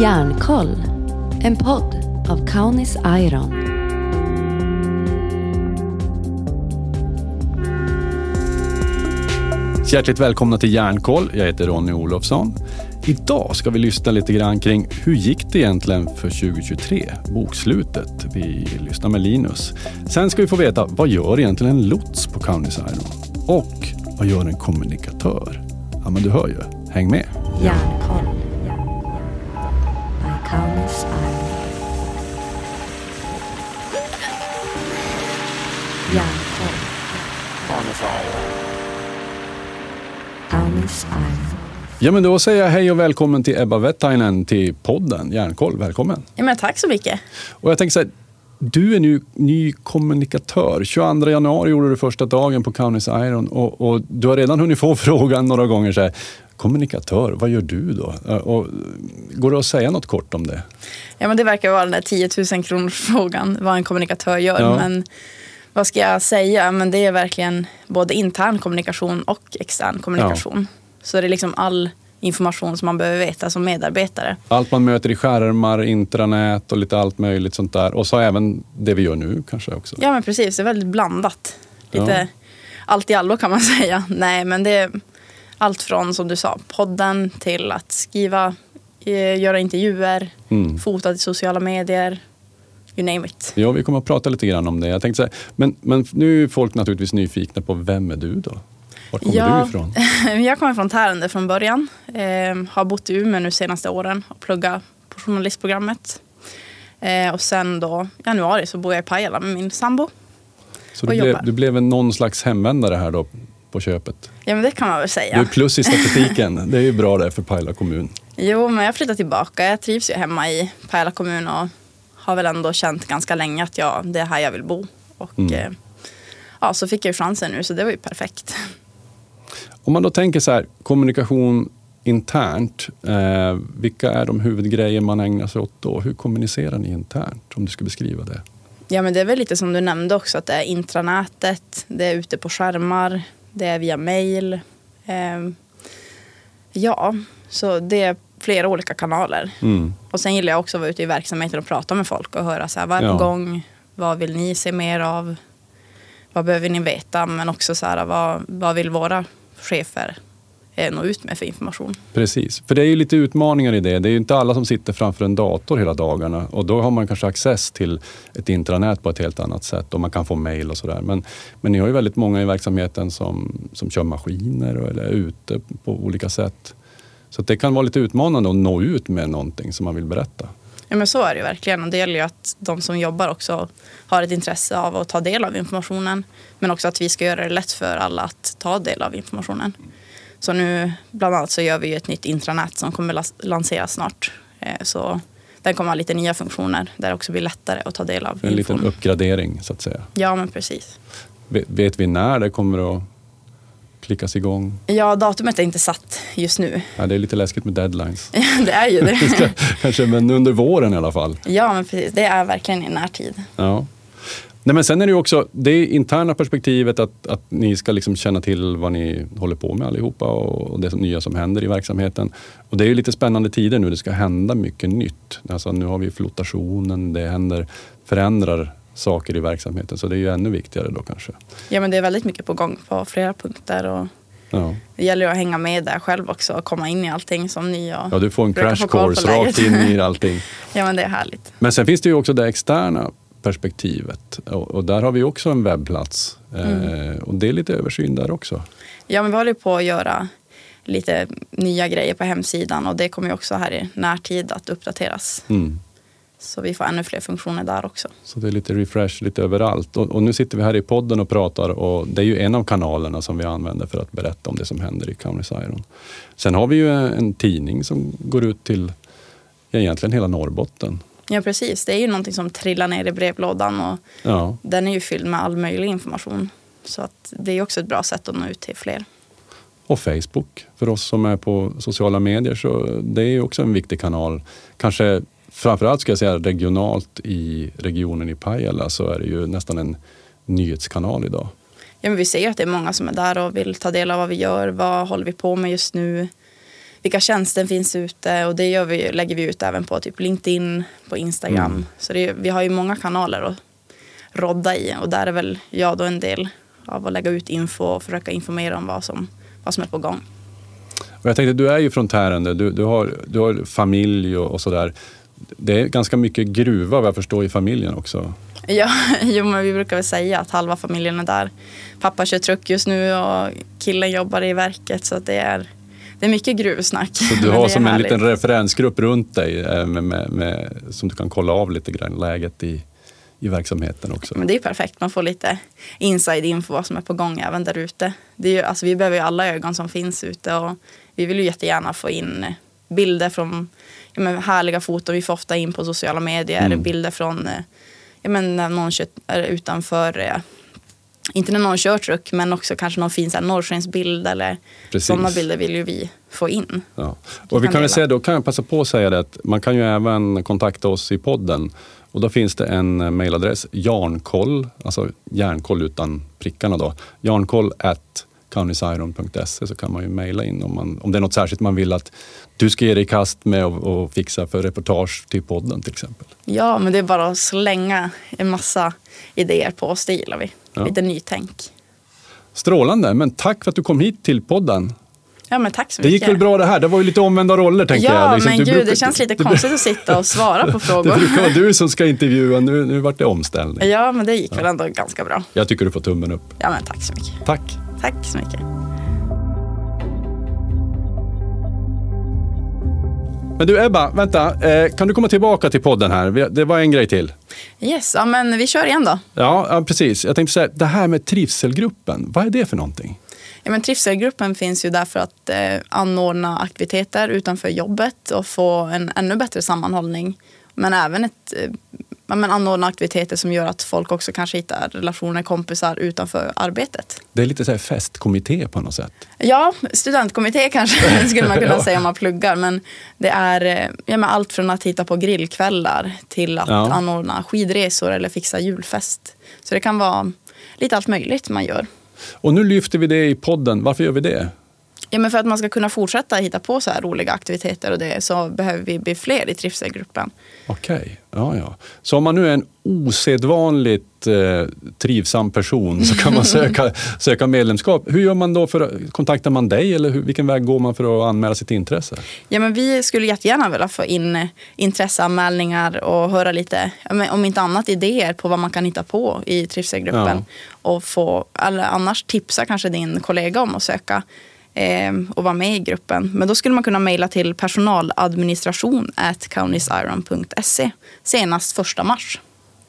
Järnkoll, en podd av Kaunis Iron. Hjärtligt välkomna till Järnkoll. Jag heter Ronny Olofsson. Idag ska vi lyssna lite grann kring hur gick det egentligen för 2023, bokslutet. Vi lyssnar med Linus. Sen ska vi få veta vad gör egentligen en lots på Kaunis Iron? Och vad gör en kommunikatör? Ja, men du hör ju. Häng med! Järnkoll. Iron. Ja, men då säger jag hej och välkommen till Ebba Wettainen till podden Järnkoll. Välkommen! Ja, men tack så mycket. Och jag tänker så här, du är nu ny kommunikatör. 22 januari gjorde du första dagen på Kaunis Iron och, och du har redan hunnit få frågan några gånger. Så här, kommunikatör, vad gör du då? Och, går det att säga något kort om det? Ja, men det verkar vara den där 10 000 kronors frågan vad en kommunikatör gör. Ja. Men vad ska jag säga? Men det är verkligen både intern kommunikation och extern kommunikation. Så det är liksom all information som man behöver veta som medarbetare. Allt man möter i skärmar, intranät och lite allt möjligt sånt där. Och så även det vi gör nu kanske också. Ja, men precis. Det är väldigt blandat. Lite Ja. allt i allo kan man säga. Nej, men det är allt från som du sa, podden till att skriva, eh, göra intervjuer, Mm. fota till sociala medier. You name it. Ja, vi kommer att prata lite grann om det. Jag tänkte så här, men, men nu är folk naturligtvis nyfikna på vem är du då? Var kommer Ja. du ifrån? Jag kommer från Tärende från början. Eh, har bott i Umeå nu senaste åren och pluggat på journalistprogrammet. Eh, och sen då januari så bor jag i Pajala med min sambo. Så du, blev, du blev en någon slags hemvändare här då på köpet? Ja men det kan man väl Du säga. är plus i statistiken. Det är ju bra det för Pajala kommun. Jo men jag flyttar tillbaka. Jag trivs ju hemma i Pajala kommun och har väl ändå känt ganska länge att jag, det är här jag vill bo. Och Mm. eh, ja, så fick jag ju chansen nu så det var ju perfekt. Om man då tänker så här, kommunikation internt. Eh, vilka är de huvudgrejer man ägnar sig åt då? Hur kommunicerar ni internt? Om du ska beskriva det. Ja men det är väl lite som du nämnde också att det är intranätet, det är ute på skärmar, det är via mail. Ehm, ja, så det är flera olika kanaler. Mm. Och sen gillar jag också att vara ute i verksamheten och prata med folk och höra så här, vad är Ja. på gång? Vad vill ni se mer av? Vad behöver ni veta? Men också så här, vad, vad vill våra chefer eh, nå ut med för information? Precis, för det är ju lite utmaningar i det. Det är ju inte alla som sitter framför en dator hela dagarna och då har man kanske access till ett intranät på ett helt annat sätt och man kan få mail och sådär. Men, men ni har ju väldigt många i verksamheten som, som kör maskiner eller är ute på olika sätt. Så det kan vara lite utmanande att nå ut med någonting som man vill berätta. Ja men så är det ju verkligen. Och det gäller ju att de som jobbar också har ett intresse av att ta del av informationen. Men också att vi ska göra det lätt för alla att ta del av informationen. Så nu bland annat så gör vi ju ett nytt intranät som kommer lanseras snart. Eh, Så den kommer ha lite nya funktioner där det också blir lättare att ta del av En liten uppgradering så att säga. Ja men precis. Vet vi när det kommer att klickas igång? Ja datumet är inte satt just nu. Ja, det är lite läskigt med deadlines. det är ju det. Kanske, men under våren i alla fall. ja men precis. Det är verkligen i närtid. Ja. Nej, men sen är det ju också det interna perspektivet att, att ni ska liksom känna till vad ni håller på med allihopa och, det nya som händer i verksamheten. Och det är ju lite spännande tider nu. Det ska hända mycket nytt. Alltså, nu har vi flotationen, det händer, förändrar saker i verksamheten. Så det är ju ännu viktigare då kanske. Ja men det är väldigt mycket på gång på flera punkter. Och Ja, Det gäller ju att hänga med där själv också och komma in i allting som ny. Och... ja du får en crash course rakt in i allting. Ja men det är härligt. Men sen finns det ju också det externa perspektivet. Och, och där har vi också en webbplats. Eh, och det är lite översyn där också. Ja men vi håller på att göra lite nya grejer på hemsidan och det kommer ju också här i närtid att uppdateras. Mm. Så vi får ännu fler funktioner där också. Så det är lite refresh lite överallt. Och, och nu sitter vi här i podden och pratar och det är ju en av kanalerna som vi använder för att berätta om det som händer i Kaunis Iron. Sen har vi ju en, tidning som går ut till egentligen hela Norrbotten. Ja precis, det är ju någonting som trillar ner i brevlådan och Ja, den är ju fylld med all möjlig information. Så att det är också ett bra sätt att nå ut till fler. och Facebook för oss som är på sociala medier. Så det är ju också en viktig kanal. Kanske framförallt ska jag säga regionalt i regionen i Pajala så är det ju nästan en nyhetskanal idag. Ja, men vi ser ju att det är många som är där och vill ta del av vad vi gör. Vad håller vi på med just nu? vilka tjänster finns ute och det gör vi, lägger vi ut även på typ LinkedIn, på Instagram. Mm. Så det, vi har ju många kanaler att rodda i och där är väl jag då en del av att lägga ut info och försöka informera om vad som, vad som är på gång. Och jag tänkte, du är ju från Tärende, du, du, har, du har familj och, och sådär. Det är ganska mycket gruva vad jag förstår i familjen också. Ja, jo, men vi brukar väl säga att halva familjen är där. Pappa kör truck just nu och killen jobbar i verket så det är, det är mycket gruvsnack. Så du har som en härligt. liten referensgrupp runt dig eh, med, med, med, som du kan kolla av lite grann läget i, i verksamheten också. Men det är perfekt, man får lite inside info vad som är på gång även där ute. Alltså, vi behöver ju alla ögon som finns ute och vi vill ju jättegärna få in bilder från ja, men, härliga foton vi får ofta in på sociala medier, Mm. bilder från eh, ja, men, när någon kör är utanför eh, inte när någon kör truck, men också kanske någon fin norrskensbild eller sådana bilder vill ju vi få in. Ja. Och vi kan kan säga, då kan jag passa på att säga det att man kan ju även kontakta oss i podden. Och då finns det en eh, mejladress, jarnkoll, alltså järnkoll utan prickarna då. Jarnkoll at countysiron.se så kan man ju mejla in om, man, om det är något särskilt man vill att du ska ge dig i kast med och, och fixa för reportage till podden till exempel. Ja, men det är bara att slänga en massa idéer på oss, det gillar vi. Ja. Lite nytänk. Strålande, men tack för att du kom hit till podden. Ja, men tack så Det mycket. gick väl bra det här? Det var ju lite omvända roller tänker Ja, jag. Liksom, men du gud, brukar- det känns lite det- konstigt att sitta och svara på Det frågor. brukar vara du som ska intervjua, nu, nu vart det omställning. Ja, men det gick väl ändå ganska bra. Jag tycker du får tummen upp. Ja, men tack så mycket. Tack. Tack så mycket. Men du Ebba, vänta. Eh, kan du komma tillbaka till podden här? Det var en grej till. Yes, ja, men vi kör igen då. Ja, ja precis. Jag tänkte säga, det här med trivselgruppen, vad är det för någonting? Ja, men trivselgruppen finns ju där för att eh, anordna aktiviteter utanför jobbet och få en ännu bättre sammanhållning. Men även ett, eh, men anordna aktiviteter som gör att folk också kanske hittar relationer, kompisar utanför arbetet. Det är lite så här festkommitté på något sätt. Ja, studentkommitté kanske skulle man kunna Ja. säga om man pluggar. Men det är eh, ja, men allt från att hitta på grillkvällar till att Ja. anordna skidresor eller fixa julfest. Så det kan vara lite allt möjligt man gör. Och nu lyfter vi det i podden. Varför gör vi det? Ja, men för att man ska kunna fortsätta hitta på så här roliga aktiviteter och det, så behöver vi bli fler i trivselgruppen. Okej, ja ja. Så om man nu är en osedvanligt eh, trivsam person så kan man söka, söka medlemskap. Hur gör man då? för Kontaktar man dig eller hur, vilken väg går man för att anmäla sitt intresse? Ja, men vi skulle jättegärna vilja få in eh, intresseanmälningar och höra lite, ja, om inte annat idéer på vad man kan hitta på i trivselgruppen. Och få, eller annars tipsa kanske din kollega om att söka och vara med i gruppen. Men då skulle man kunna mejla till personaladministration senast första mars.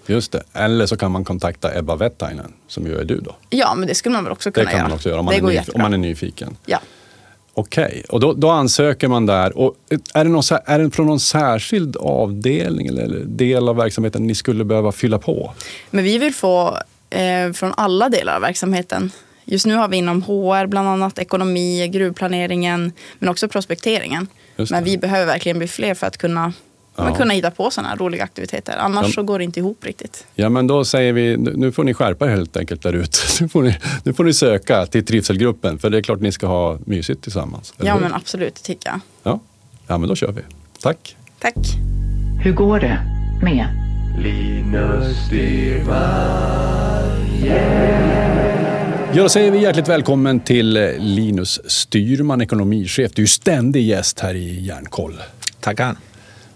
Just det. Eller så kan man kontakta Ebba Vettainen, som ju är du då. Ja, men det skulle man väl också Det kunna kan göra. man också göra om man, det är, nyf- om man är nyfiken. Ja. Okej, och då, då ansöker man där. Och är, det någon, är det från någon särskild avdelning eller, eller del av verksamheten ni skulle behöva fylla på? Men vi vill få eh, från alla delar av verksamheten. Just nu har vi inom HR bland annat ekonomi, gruvplaneringen men också prospekteringen. Men vi behöver verkligen bli fler för att kunna, Ja. men kunna hitta på sådana här roliga aktiviteter. Annars Ja. så går det inte ihop riktigt. Ja, men då säger vi, nu får ni skärpa er helt enkelt där ute. Nu, får ni- nu får ni söka till trivselgruppen, för det är klart ni ska ha mysigt tillsammans. Ja hur? men absolut, det tycker jag. ja. ja, men då kör vi. Tack. Tack. Hur går det med Linus Styrman, Ja, då säger vi hjärtligt välkommen till eh, Linus Styrman, ekonomichef. Du är ju ständig gäst här i Järnkoll. Tackar.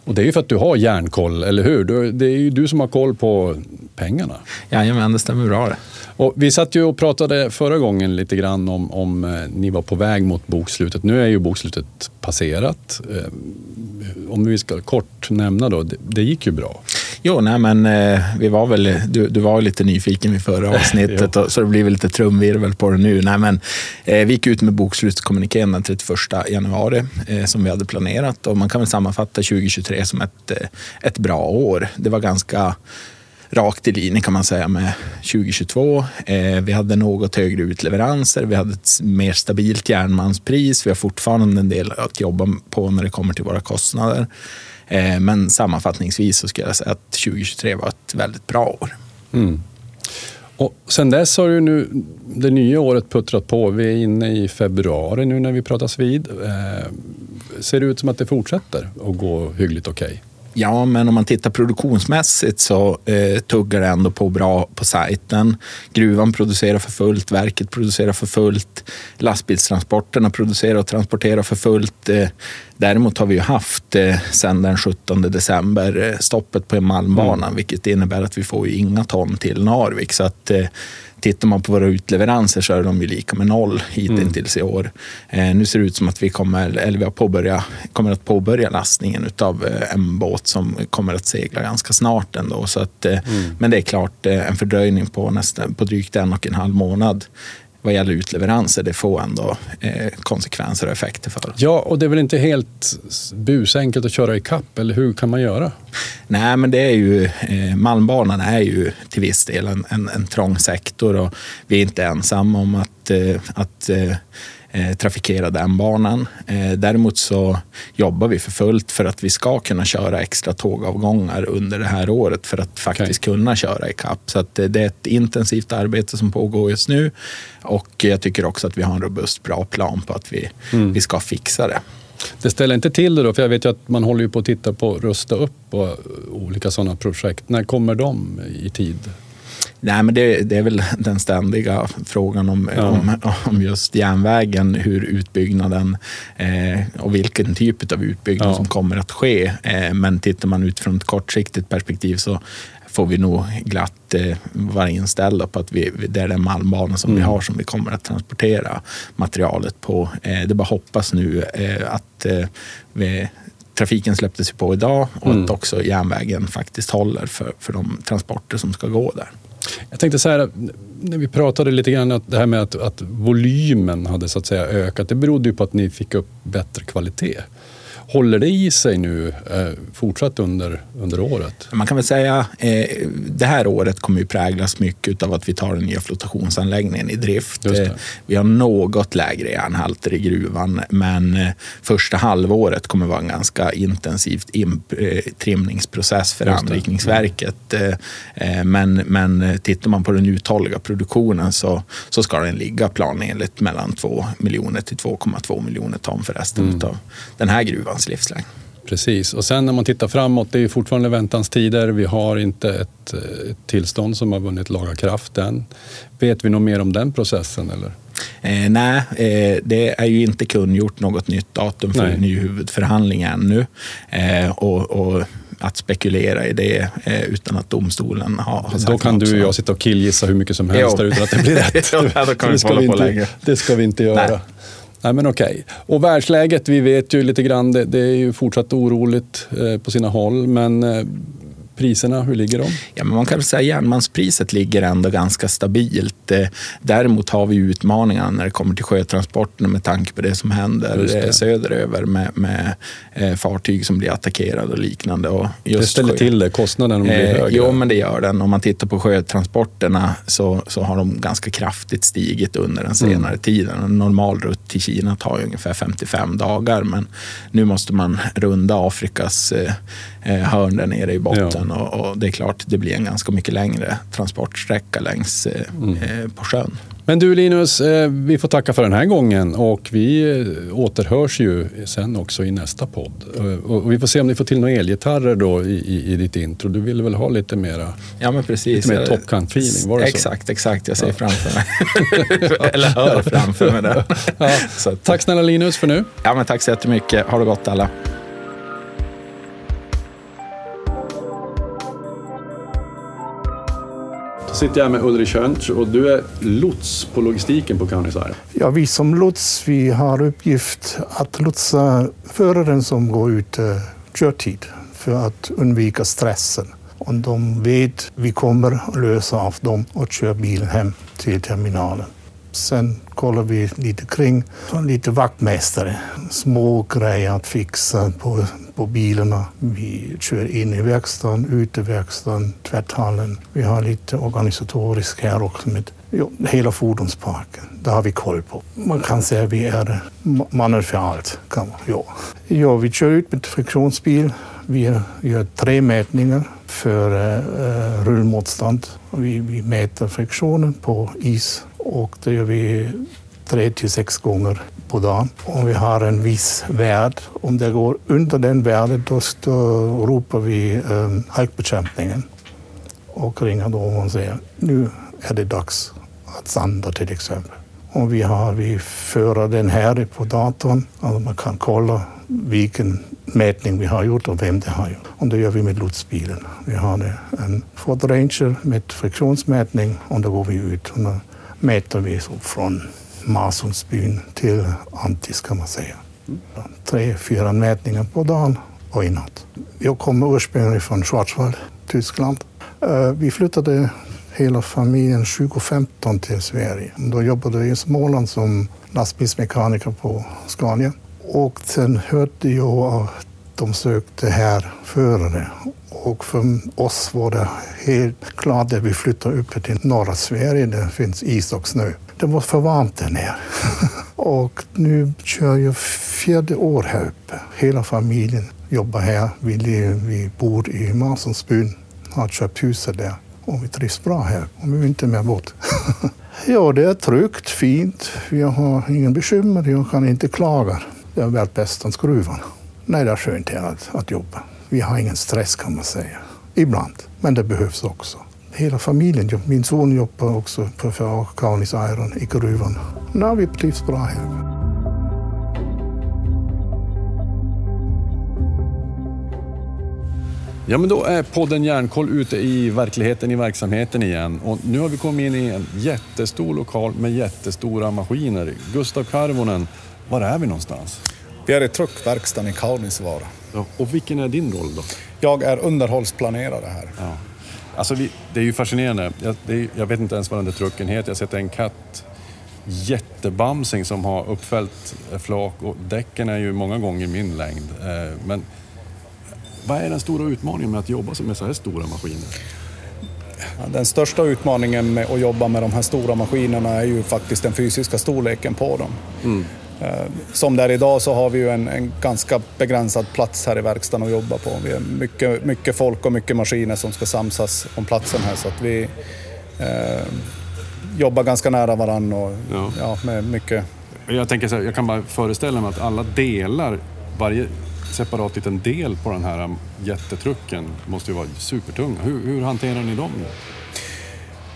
Och det är ju för att du har järnkoll, eller hur? Det är ju du som har koll på pengarna. Jajamän, det stämmer bra det. Och vi satt ju och pratade förra gången lite grann om, om eh, ni var på väg mot bokslutet. Nu är ju bokslutet passerat. Eh, om vi ska kort nämna då, det, det gick ju bra. Jo, nej men eh, vi var väl, du, du var lite nyfiken vid förra avsnittet, och, så det blir väl lite trumvirvel på det nu. Nej, men, eh, vi gick ut med bokslutskommunikén den 31 januari eh, som vi hade planerat och man kan väl sammanfatta 2023 som ett, eh, ett bra år. Det var ganska rakt i linje kan man säga med 2022. Eh, vi hade något högre utleveranser, vi hade ett mer stabilt järnmalmspris, vi har fortfarande en del att jobba på när det kommer till våra kostnader. Eh, men sammanfattningsvis så skulle jag säga att 2023 var ett väldigt bra år. Mm. Och sen dess har ju nu det nya året puttrat på. Vi är inne i februari nu när vi pratas vid. Eh, ser det ut som att det fortsätter att gå hyggligt okej? Ja, men om man tittar produktionsmässigt så eh, tuggar det ändå på bra på sajten. Gruvan producerar för fullt, verket producerar för fullt, lastbilstransporterna producerar och transporterar för fullt. Eh, däremot har vi ju haft eh, sedan den 17 december eh, stoppet på Malmbanan, mm. vilket innebär att vi får ju inga ton till Narvik. Så att, eh, Tittar man på våra utleveranser så är de ju lika med noll hittills mm. i år. Eh, nu ser det ut som att vi kommer, eller vi har påbörjat, kommer att påbörja lastningen av eh, en båt som kommer att segla ganska snart ändå. Så att, eh, mm. Men det är klart eh, en fördröjning på, nästan, på drygt en och en halv månad vad gäller utleveranser, det får ändå eh, konsekvenser och effekter för. Ja, och det är väl inte helt busenkelt att köra i kapp, eller hur kan man göra? Nej, men det är ju, eh, Malmbanan är ju till viss del en, en, en trång sektor och vi är inte ensamma om att, eh, att eh, trafikera den banan. Eh, däremot så jobbar vi för fullt för att vi ska kunna köra extra tågavgångar under det här året för att faktiskt okay. kunna köra ikapp. Så att det är ett intensivt arbete som pågår just nu och jag tycker också att vi har en robust, bra plan på att vi, mm. vi ska fixa det. Det ställer inte till det då? För jag vet ju att man håller ju på att titta på rusta upp och olika sådana projekt. När kommer de i tid? Nej, men det, det, är väl den ständiga frågan om, ja. om, om, just järnvägen, hur utbyggnaden eh, och vilken typ av utbyggnad ja. som kommer att ske. Eh, men tittar man utifrån ett kortsiktigt perspektiv så får vi nog glatt eh, vara inställda på att vi, det är den malmbana som mm. vi har som vi kommer att transportera materialet på. Eh, det bara hoppas nu eh, att eh, vi, trafiken släpptes på idag och mm. att också järnvägen faktiskt håller för, för de transporter som ska gå där. Jag tänkte så här, när vi pratade lite grann om det här med att, att volymen hade så att säga ökat. Det berodde ju på att ni fick upp bättre kvalitet. Håller det i sig nu eh, fortsatt under, under året? Man kan väl säga eh, det här året kommer ju präglas mycket av att vi tar den nya flotationsanläggningen i drift. Eh, vi har något lägre järnhalter i gruvan, men eh, första halvåret kommer vara en ganska intensivt eh, trimningsprocess för anrikningsverket. Men, men tittar man på den uthålliga produktionen så, så ska den ligga planenligt mellan 2 miljoner till 2,2 miljoner ton för resten mm. av den här gruvan hans livslängd. Precis, och sen när man tittar framåt, det är fortfarande väntans tider. Vi har inte ett, ett tillstånd som har vunnit laga kraft än. Vet vi något mer om den processen? Eller? Eh, nej, eh, det är ju inte kungjort något nytt datum för nej. ny huvudförhandling ännu. Eh, och, och, att spekulera i det eh, utan att domstolen har, har sagt Då kan du och jag sitta och killgissa hur mycket som helst utan att det blir rätt. ja, det, ska vi inte, det ska vi inte göra. Nej. Nej, men okej. Och världsläget, vi vet ju lite grann, det, det är ju fortsatt oroligt eh, på sina håll. Men eh, priserna, hur ligger de? Ja, men man kan väl säga att järnmalmspriset ligger ändå ganska stabilt. Eh, däremot har vi utmaningar när det kommer till sjötransporterna med tanke på det som händer det. söderöver med, med eh, fartyg som blir attackerade och liknande. Och det ställer sjö... till det, kostnaden blir eh, högre? Jo, men det gör den. Om man tittar på sjötransporterna så, så har de ganska kraftigt stigit under den senare mm. tiden. En normal rutt till Kina tar ungefär 55 dagar, men nu måste man runda Afrikas eh, eh hörn där nere i botten. Ja och, och, det är klart, det blir en ganska mycket längre transportsträcka längs eh, mm. Eh, på sjön. Men du Linus, eh, vi får tacka för den här gången och vi återhörs ju sen också i nästa podd. Och vi får se om ni får till några elgitarrer då i, i, i ditt intro. Du ville väl ha lite mera, ja, men precis. Lite mer Top Gun-feeling, var det exakt, så? Exakt, jag ser ja. framför mig. Eller hör framför mig det. ja. Tack snälla Linus för nu. Ja, men tack så jättemycket. Ha det gott alla. Sitter jag med Ulrich Hönch och du är lots på logistiken på Kaunisvaara. Ja, vi som lots vi har uppgift att lotsa föraren som går ut eh, körtid för att undvika stressen. Och de vet vi kommer att lösa av dem och köra bilen hem till terminalen. Sen kollar vi lite kring, lite vaktmästare, små grejer att fixa på på bilarna. Vi kör in i verkstaden, ut i verkstaden, tvätthallen. Vi har lite organisatoriskt här också med jo, hela fordonsparken. Det har vi koll på. Man kan säga att vi är mannen för allt. Kan man, ja. ja, vi kör ut med friktionsbil. Vi gör tre mätningar för eh, rullmotstånd. Vi, vi mäter friktionen på is och det gör vi tre till sex gånger på dagen. Och vi har en viss värd. Om det går under den värdet då, då ropar vi ehm, um, halkbekämpningen och ringer då och säger nu är det dags att sanda till exempel. Och vi, har, vi för den här på datorn. Alltså man kan kolla vilken mätning vi har gjort och vem det har gjort. Och det gör vi med lotsbilen. Vi har en Ford Ranger med friktionsmätning och då går vi ut och mäter vi så från Masugnsbyn till Antis kan man säga. Tre, fyra mätningar på dagen och i natt. Jag kommer ursprungligen från Schwarzwald, Tyskland. Eh, vi flyttade hela familjen 2015 till Sverige. Då jobbade jag i Småland som lastbilsmekaniker på Scania. Och sen hörde jag att de sökte här förare. Och för oss var det helt klart att vi flyttade upp till norra Sverige. Det finns is och snö. Det var för varmt där nere. och nu kör jag fjärde år här uppe. Hela familjen jobbar här. Vi, vi bor i Masonsbyn, har köpt huset där och vi trivs bra här. Och vi vill inte mer bort. ja, det är tryggt, fint. Vi har ingen bekymmer. Jag kan inte klaga. Det är väl bäst än skruvarna. Nej, det är skönt här att, att jobba. Vi har ingen stress kan man säga. Ibland, men det behövs också. Hela familjen. Min son jobbar också på för Kaunis Iron i gruvan. Nej, vi trivs bra här. Ja, men då är podden Järnkoll ute i verkligheten, i verksamheten igen. Och nu har vi kommit in i en jättestor lokal med jättestora maskiner. Gustav Karvonen, var är vi någonstans? Vi är i truckverkstaden i Kaunisvaara. Ja, och vilken är din roll då? Jag är underhållsplanerare här. Ja. Alltså, vi, det är ju fascinerande. Jag, det, jag vet inte ens vad den där trucken heter. Jag har sett en katt jättebamsing som har uppfällt flak och däcken är ju många gånger min längd. Eh, men vad är den stora utmaningen med att jobba med så här stora maskiner? Den största utmaningen med att jobba med de här stora maskinerna är ju faktiskt den fysiska storleken på dem. Mm. Som det är idag så har vi ju en, en, ganska begränsad plats här i verkstaden att jobba på. Vi har mycket, mycket folk och mycket maskiner som ska samsas om platsen här så att vi eh, jobbar ganska nära varandra och ja. ja. med mycket... Jag, tänker så här, jag kan bara föreställa mig att alla delar, varje separat liten del på den här jättetrucken måste ju vara supertunga. Hur, hur hanterar ni dem?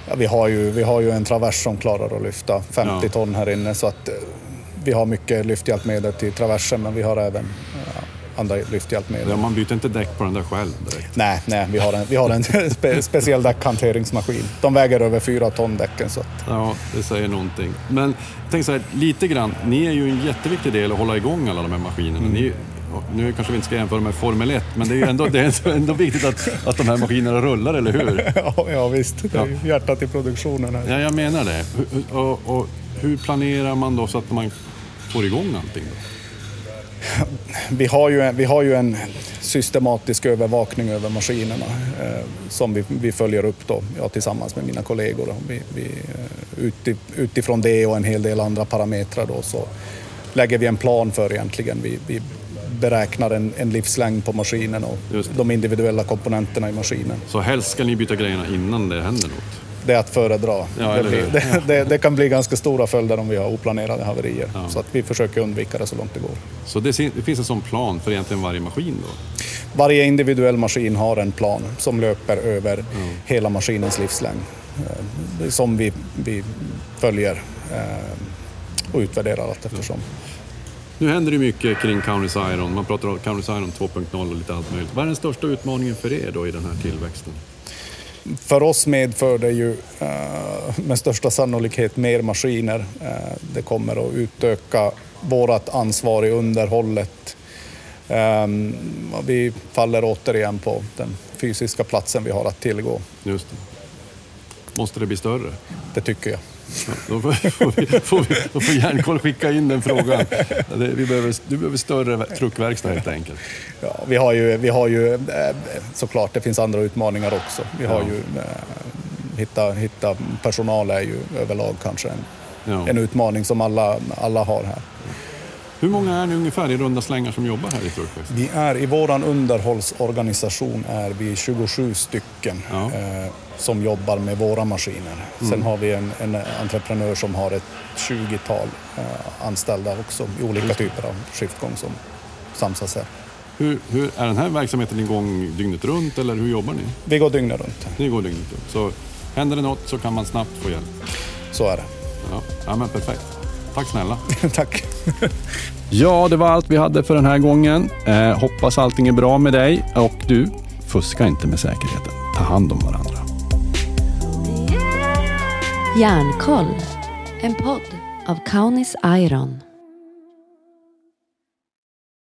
Ja, vi, har ju, vi har ju en travers som klarar att lyfta 50 ja. ton här inne så att eh, vi har mycket lyfthjälpmedel till traversen men vi har även andra lyfthjälpmedel. Ja, man byter inte däck på den där själv direkt? Nej, nej vi har en, vi har en spe, speciell däckhanteringsmaskin. De väger över 4 ton däcken. Så att... Ja, det säger någonting. Men tänk så här, lite grann, ni är ju en jätteviktig del att hålla igång alla de här maskinerna. Mm. Ni, nu kanske vi inte ska jämföra med Formel 1, men det är ju ändå, det är ändå viktigt att, att de här maskinerna rullar, eller hur? Ja, ja visst. Det är ja. hjärtat i produktionen. Här. Ja, jag menar det. Och, och, hur planerar man då så att man får igång allting? Då? Vi har, ju en, vi har ju en systematisk övervakning över maskinerna eh, som vi, vi, följer upp då, ja, tillsammans med mina kollegor. Då. Vi, vi, eh, uti, utifrån det och en hel del andra parametrar då, så lägger vi en plan för egentligen. Vi, vi beräknar en, en livslängd på maskinen och de individuella komponenterna i maskinen. Så helst ska ni byta grejerna innan det händer något? Det är att föredra. Ja, det, blir, det, det, det, kan bli ganska stora följder om vi har oplanerade haverier. Ja. Så att vi försöker undvika det så långt det går. Så det, finns en sån plan för egentligen varje maskin då? Varje individuell maskin har en plan som löper över mm. hela maskinens livslängd. Eh, som vi, vi följer eh, och utvärderar allt eftersom. Nu händer det mycket kring Counties Iron. Man pratar om Counties Iron 2.0 och lite allt möjligt. Vad är den största utmaningen för er då i den här tillväxten? För oss medför det ju eh, med största sannolikhet mer maskiner. Eh, det kommer att utöka vårt ansvar i underhållet. Eh, vi faller återigen på den fysiska platsen vi har att tillgå. Just det. Måste det bli större? Det tycker jag. Då får, vi, får, vi, då får Järnkoll skicka in den frågan. Vi behöver, du behöver större truckverkstad helt enkelt. Ja, vi har ju, vi har ju eh, såklart, det finns andra utmaningar också. Vi har ja. ju, eh, hitta, hitta personal är ju överlag kanske en, ja. en utmaning som alla, alla har här. Hur många är ni ungefär i runda slängar som jobbar här i Turquoise? Vi är i våran underhållsorganisation är vi 27 stycken Ja. eh, som jobbar med våra maskiner. Sen har vi en, en entreprenör som har ett 20-tal eh, anställda också i olika typer av skiftgång som samsas här. Hur, hur, är den här verksamheten igång dygnet runt eller hur jobbar ni? Vi går dygnet runt. Ni går dygnet runt. Så händer det något så kan man snabbt få hjälp. Så är det. Ja, ja men perfekt. Tack snälla. Tack. Ja, det var allt vi hade för den här gången. Eh, hoppas allting är bra med dig och du, fuska inte med säkerheten. Ta hand om varandra. Järnkoll. En podd av Kaunis Iron.